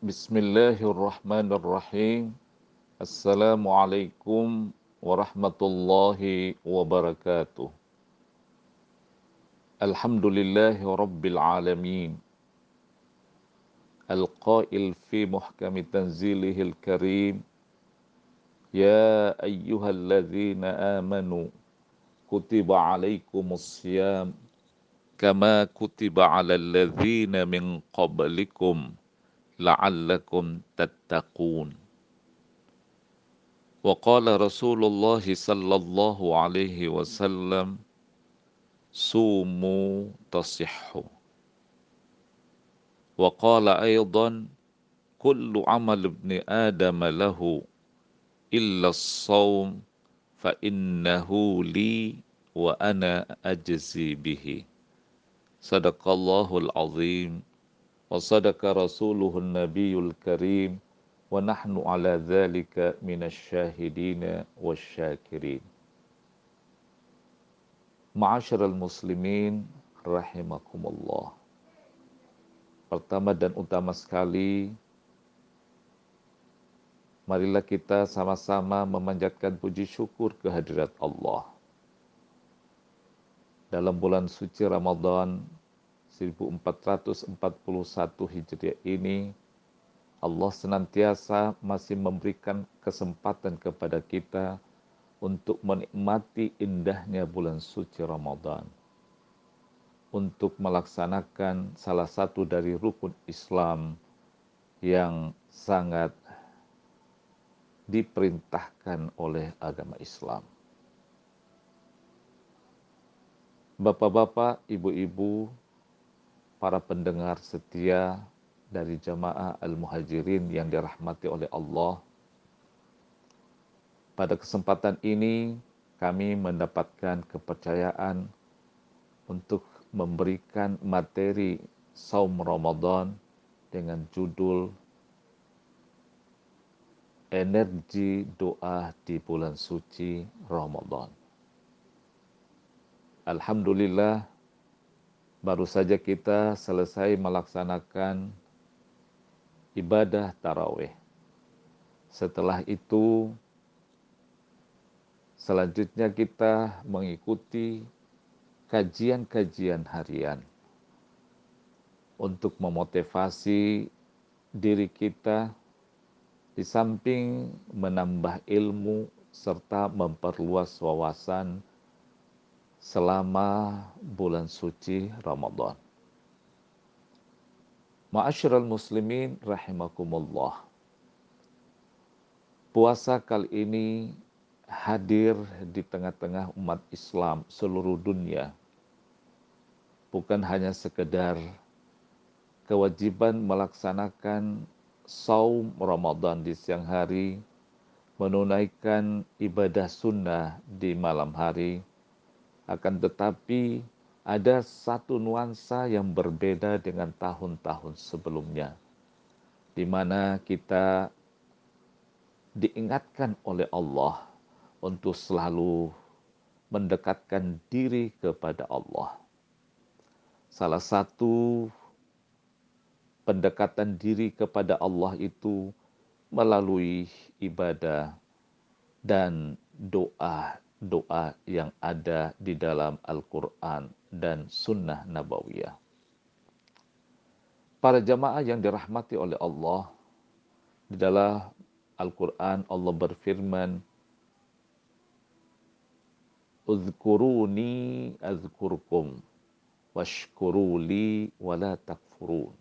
بسم الله الرحمن الرحيم السلام عليكم ورحمة الله وبركاته الحمد لله رب العالمين القائل في محكم تنزيله الكريم يا أيها الذين آمنوا كتب عليكم الصيام كما كتب على الذين من قبلكم لعلكم تتقون. وقال رسول الله صلى الله عليه وسلم صوموا تصحوا. وقال أيضا كل عمل ابن آدم له إلا الصوم فإنه لي وأنا أجزي به. صدق الله العظيم. وصدق رسوله النبي الكريم ونحن على ذلك من الشاهدين والشاكرين معاشر المسلمين رحمكم الله Pertama dan utama sekali, marilah kita sama-sama memanjatkan puji syukur kehadirat Allah. Dalam bulan suci Ramadan 1441 Hijriah ini Allah senantiasa masih memberikan kesempatan kepada kita untuk menikmati indahnya bulan suci Ramadan. Untuk melaksanakan salah satu dari rukun Islam yang sangat diperintahkan oleh agama Islam. Bapak-bapak, ibu-ibu, para pendengar setia dari jamaah Al-Muhajirin yang dirahmati oleh Allah. Pada kesempatan ini kami mendapatkan kepercayaan untuk memberikan materi saum Ramadan dengan judul Energi Doa di Bulan Suci Ramadan. Alhamdulillah baru saja kita selesai melaksanakan ibadah tarawih. Setelah itu, selanjutnya kita mengikuti kajian-kajian harian untuk memotivasi diri kita di samping menambah ilmu serta memperluas wawasan selama bulan suci Ramadan. Ma'asyiral muslimin rahimakumullah. Puasa kali ini hadir di tengah-tengah umat Islam seluruh dunia. Bukan hanya sekedar kewajiban melaksanakan saum Ramadan di siang hari, menunaikan ibadah sunnah di malam hari, akan tetapi ada satu nuansa yang berbeda dengan tahun-tahun sebelumnya, di mana kita diingatkan oleh Allah untuk selalu mendekatkan diri kepada Allah. Salah satu pendekatan diri kepada Allah itu melalui ibadah dan doa doa yang ada di dalam Al-Quran dan Sunnah Nabawiyah. Para jamaah yang dirahmati oleh Allah, di dalam Al-Quran Allah berfirman, Uzkuruni azkurkum, washkuruli wala takfurun.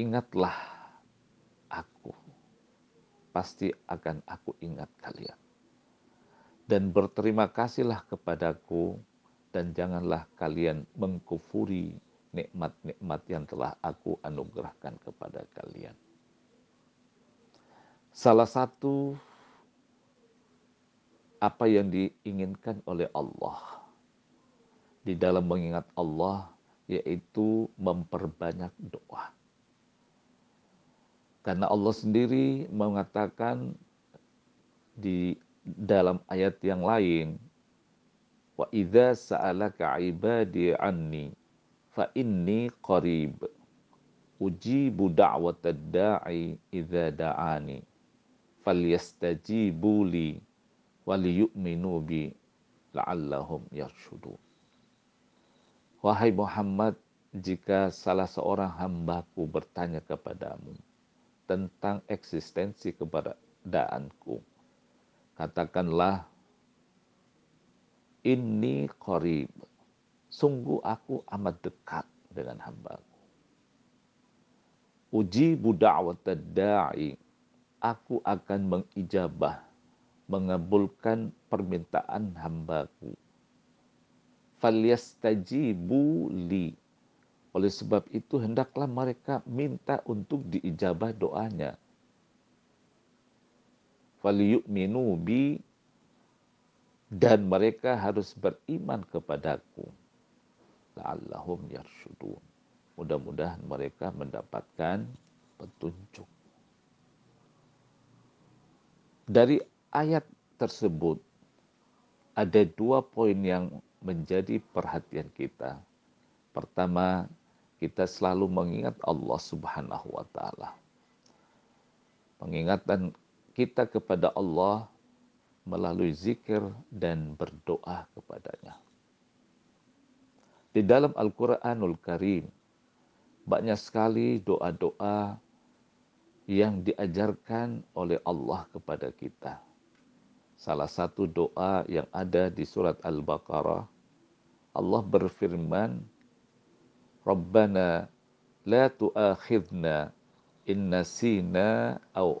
Ingatlah aku, pasti akan aku ingat kalian dan berterima kasihlah kepadaku dan janganlah kalian mengkufuri nikmat-nikmat yang telah aku anugerahkan kepada kalian. Salah satu apa yang diinginkan oleh Allah di dalam mengingat Allah yaitu memperbanyak doa. Karena Allah sendiri mengatakan di dalam ayat yang lain wa idza sa'alaka ibadi anni fa inni qarib ujibu da'watad da'i idza da'ani falyastajibu li waliyu'minu bi la'allahum yarshudun. Wahai Muhammad, jika salah seorang hambaku bertanya kepadamu tentang eksistensi keberadaanku, katakanlah, ini qarib, sungguh aku amat dekat dengan hambaku. Uji da'wat da'i, aku akan mengijabah mengabulkan permintaan hambaku. Falyastajibu li. Oleh sebab itu hendaklah mereka minta untuk diijabah doanya. Falyu'minu bi dan mereka harus beriman kepadaku. La'allahum yarsyudun. Mudah-mudahan mereka mendapatkan petunjuk. Dari ayat tersebut ada dua poin yang menjadi perhatian kita. Pertama, kita selalu mengingat Allah Subhanahu wa taala. Pengingatan kita kepada Allah melalui zikir dan berdoa kepadanya. Di dalam Al-Qur'anul Karim banyak sekali doa-doa yang diajarkan oleh Allah kepada kita salah satu doa yang ada di surat Al-Baqarah, Allah berfirman, Rabbana la tu'akhidna in nasina au.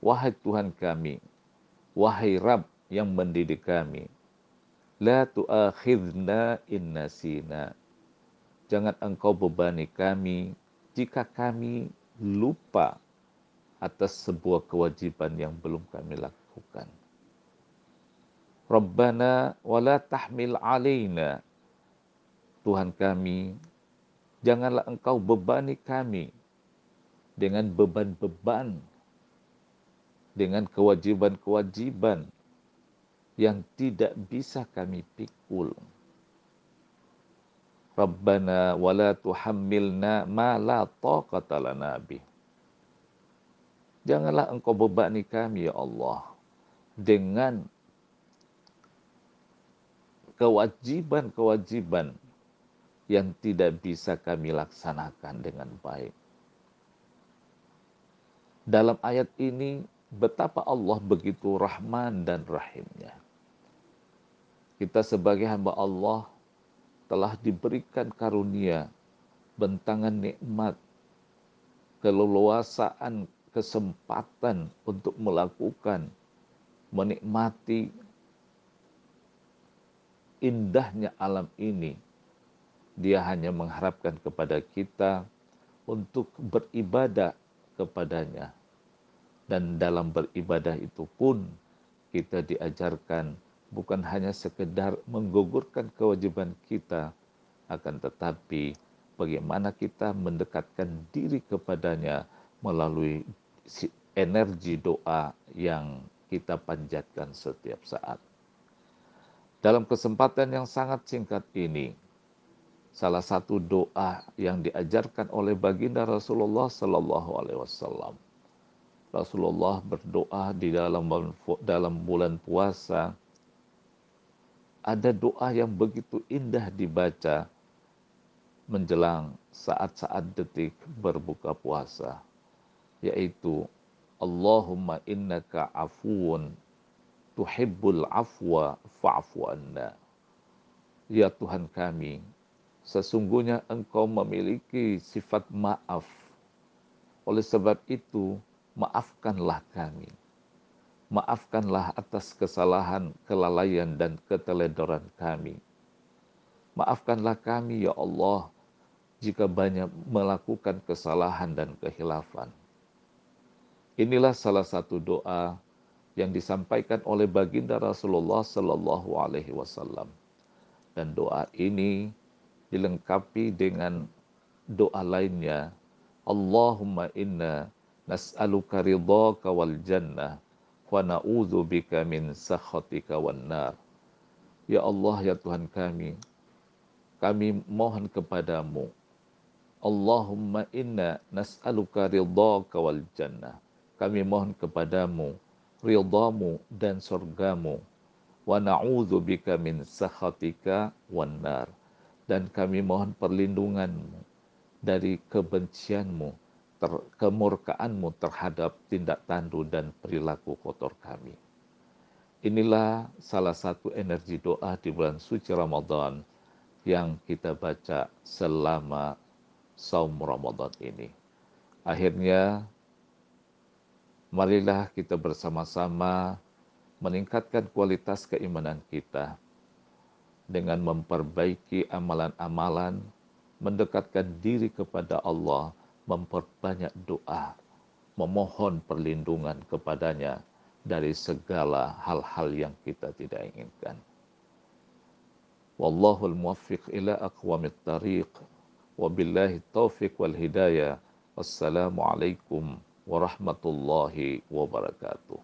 wahai Tuhan kami wahai Rabb yang mendidik kami la tu'akhidna in nasina jangan engkau bebani kami jika kami lupa atas sebuah kewajiban yang belum kami lakukan. Rabbana wala tahmil alaina. Tuhan kami, janganlah engkau bebani kami dengan beban-beban, dengan kewajiban-kewajiban yang tidak bisa kami pikul. Rabbana wala tuhammilna ma la taqata lana bih. Janganlah engkau bebani kami ya Allah dengan kewajiban-kewajiban yang tidak bisa kami laksanakan dengan baik. Dalam ayat ini betapa Allah begitu rahman dan rahimnya. Kita sebagai hamba Allah telah diberikan karunia, bentangan nikmat, keleluasaan, kesempatan untuk melakukan menikmati indahnya alam ini, dia hanya mengharapkan kepada kita untuk beribadah kepadanya. Dan dalam beribadah itu pun kita diajarkan bukan hanya sekedar menggugurkan kewajiban kita, akan tetapi bagaimana kita mendekatkan diri kepadanya melalui energi doa yang kita panjatkan setiap saat. Dalam kesempatan yang sangat singkat ini, salah satu doa yang diajarkan oleh baginda Rasulullah Sallallahu Alaihi Wasallam. Rasulullah berdoa di dalam dalam bulan puasa. Ada doa yang begitu indah dibaca menjelang saat-saat detik berbuka puasa, yaitu Allahumma innaka afuun tuhibbul afwa fa'fu anna. Ya Tuhan kami, sesungguhnya Engkau memiliki sifat maaf. Oleh sebab itu, maafkanlah kami. Maafkanlah atas kesalahan, kelalaian, dan keteledoran kami. Maafkanlah kami, ya Allah, jika banyak melakukan kesalahan dan kehilafan. Inilah salah satu doa yang disampaikan oleh baginda Rasulullah Sallallahu Alaihi Wasallam. Dan doa ini dilengkapi dengan doa lainnya. Allahumma inna nas'aluka ridhaka wal jannah wa na'udzu bika min sakhatika wan nar. Ya Allah ya Tuhan kami, kami mohon kepadamu. Allahumma inna nas'aluka ridhaka wal jannah. Kami mohon kepadamu ridhamu dan surgamu. Wa na'udzu bika min sakhatika wan nar. Dan kami mohon perlindunganmu dari kebencianmu ter, kemurkaanmu terhadap tindak tanduk dan perilaku kotor kami. Inilah salah satu energi doa di bulan suci Ramadan yang kita baca selama saum Ramadan ini. Akhirnya, marilah kita bersama-sama meningkatkan kualitas keimanan kita dengan memperbaiki amalan-amalan, mendekatkan diri kepada Allah, memperbanyak doa, memohon perlindungan kepadanya dari segala hal-hal yang kita tidak inginkan. Wallahul muwaffiq ila aqwamit tariq. Wabillahi taufiq wal hidayah. Wassalamualaikum warahmatullahi wabarakatuh.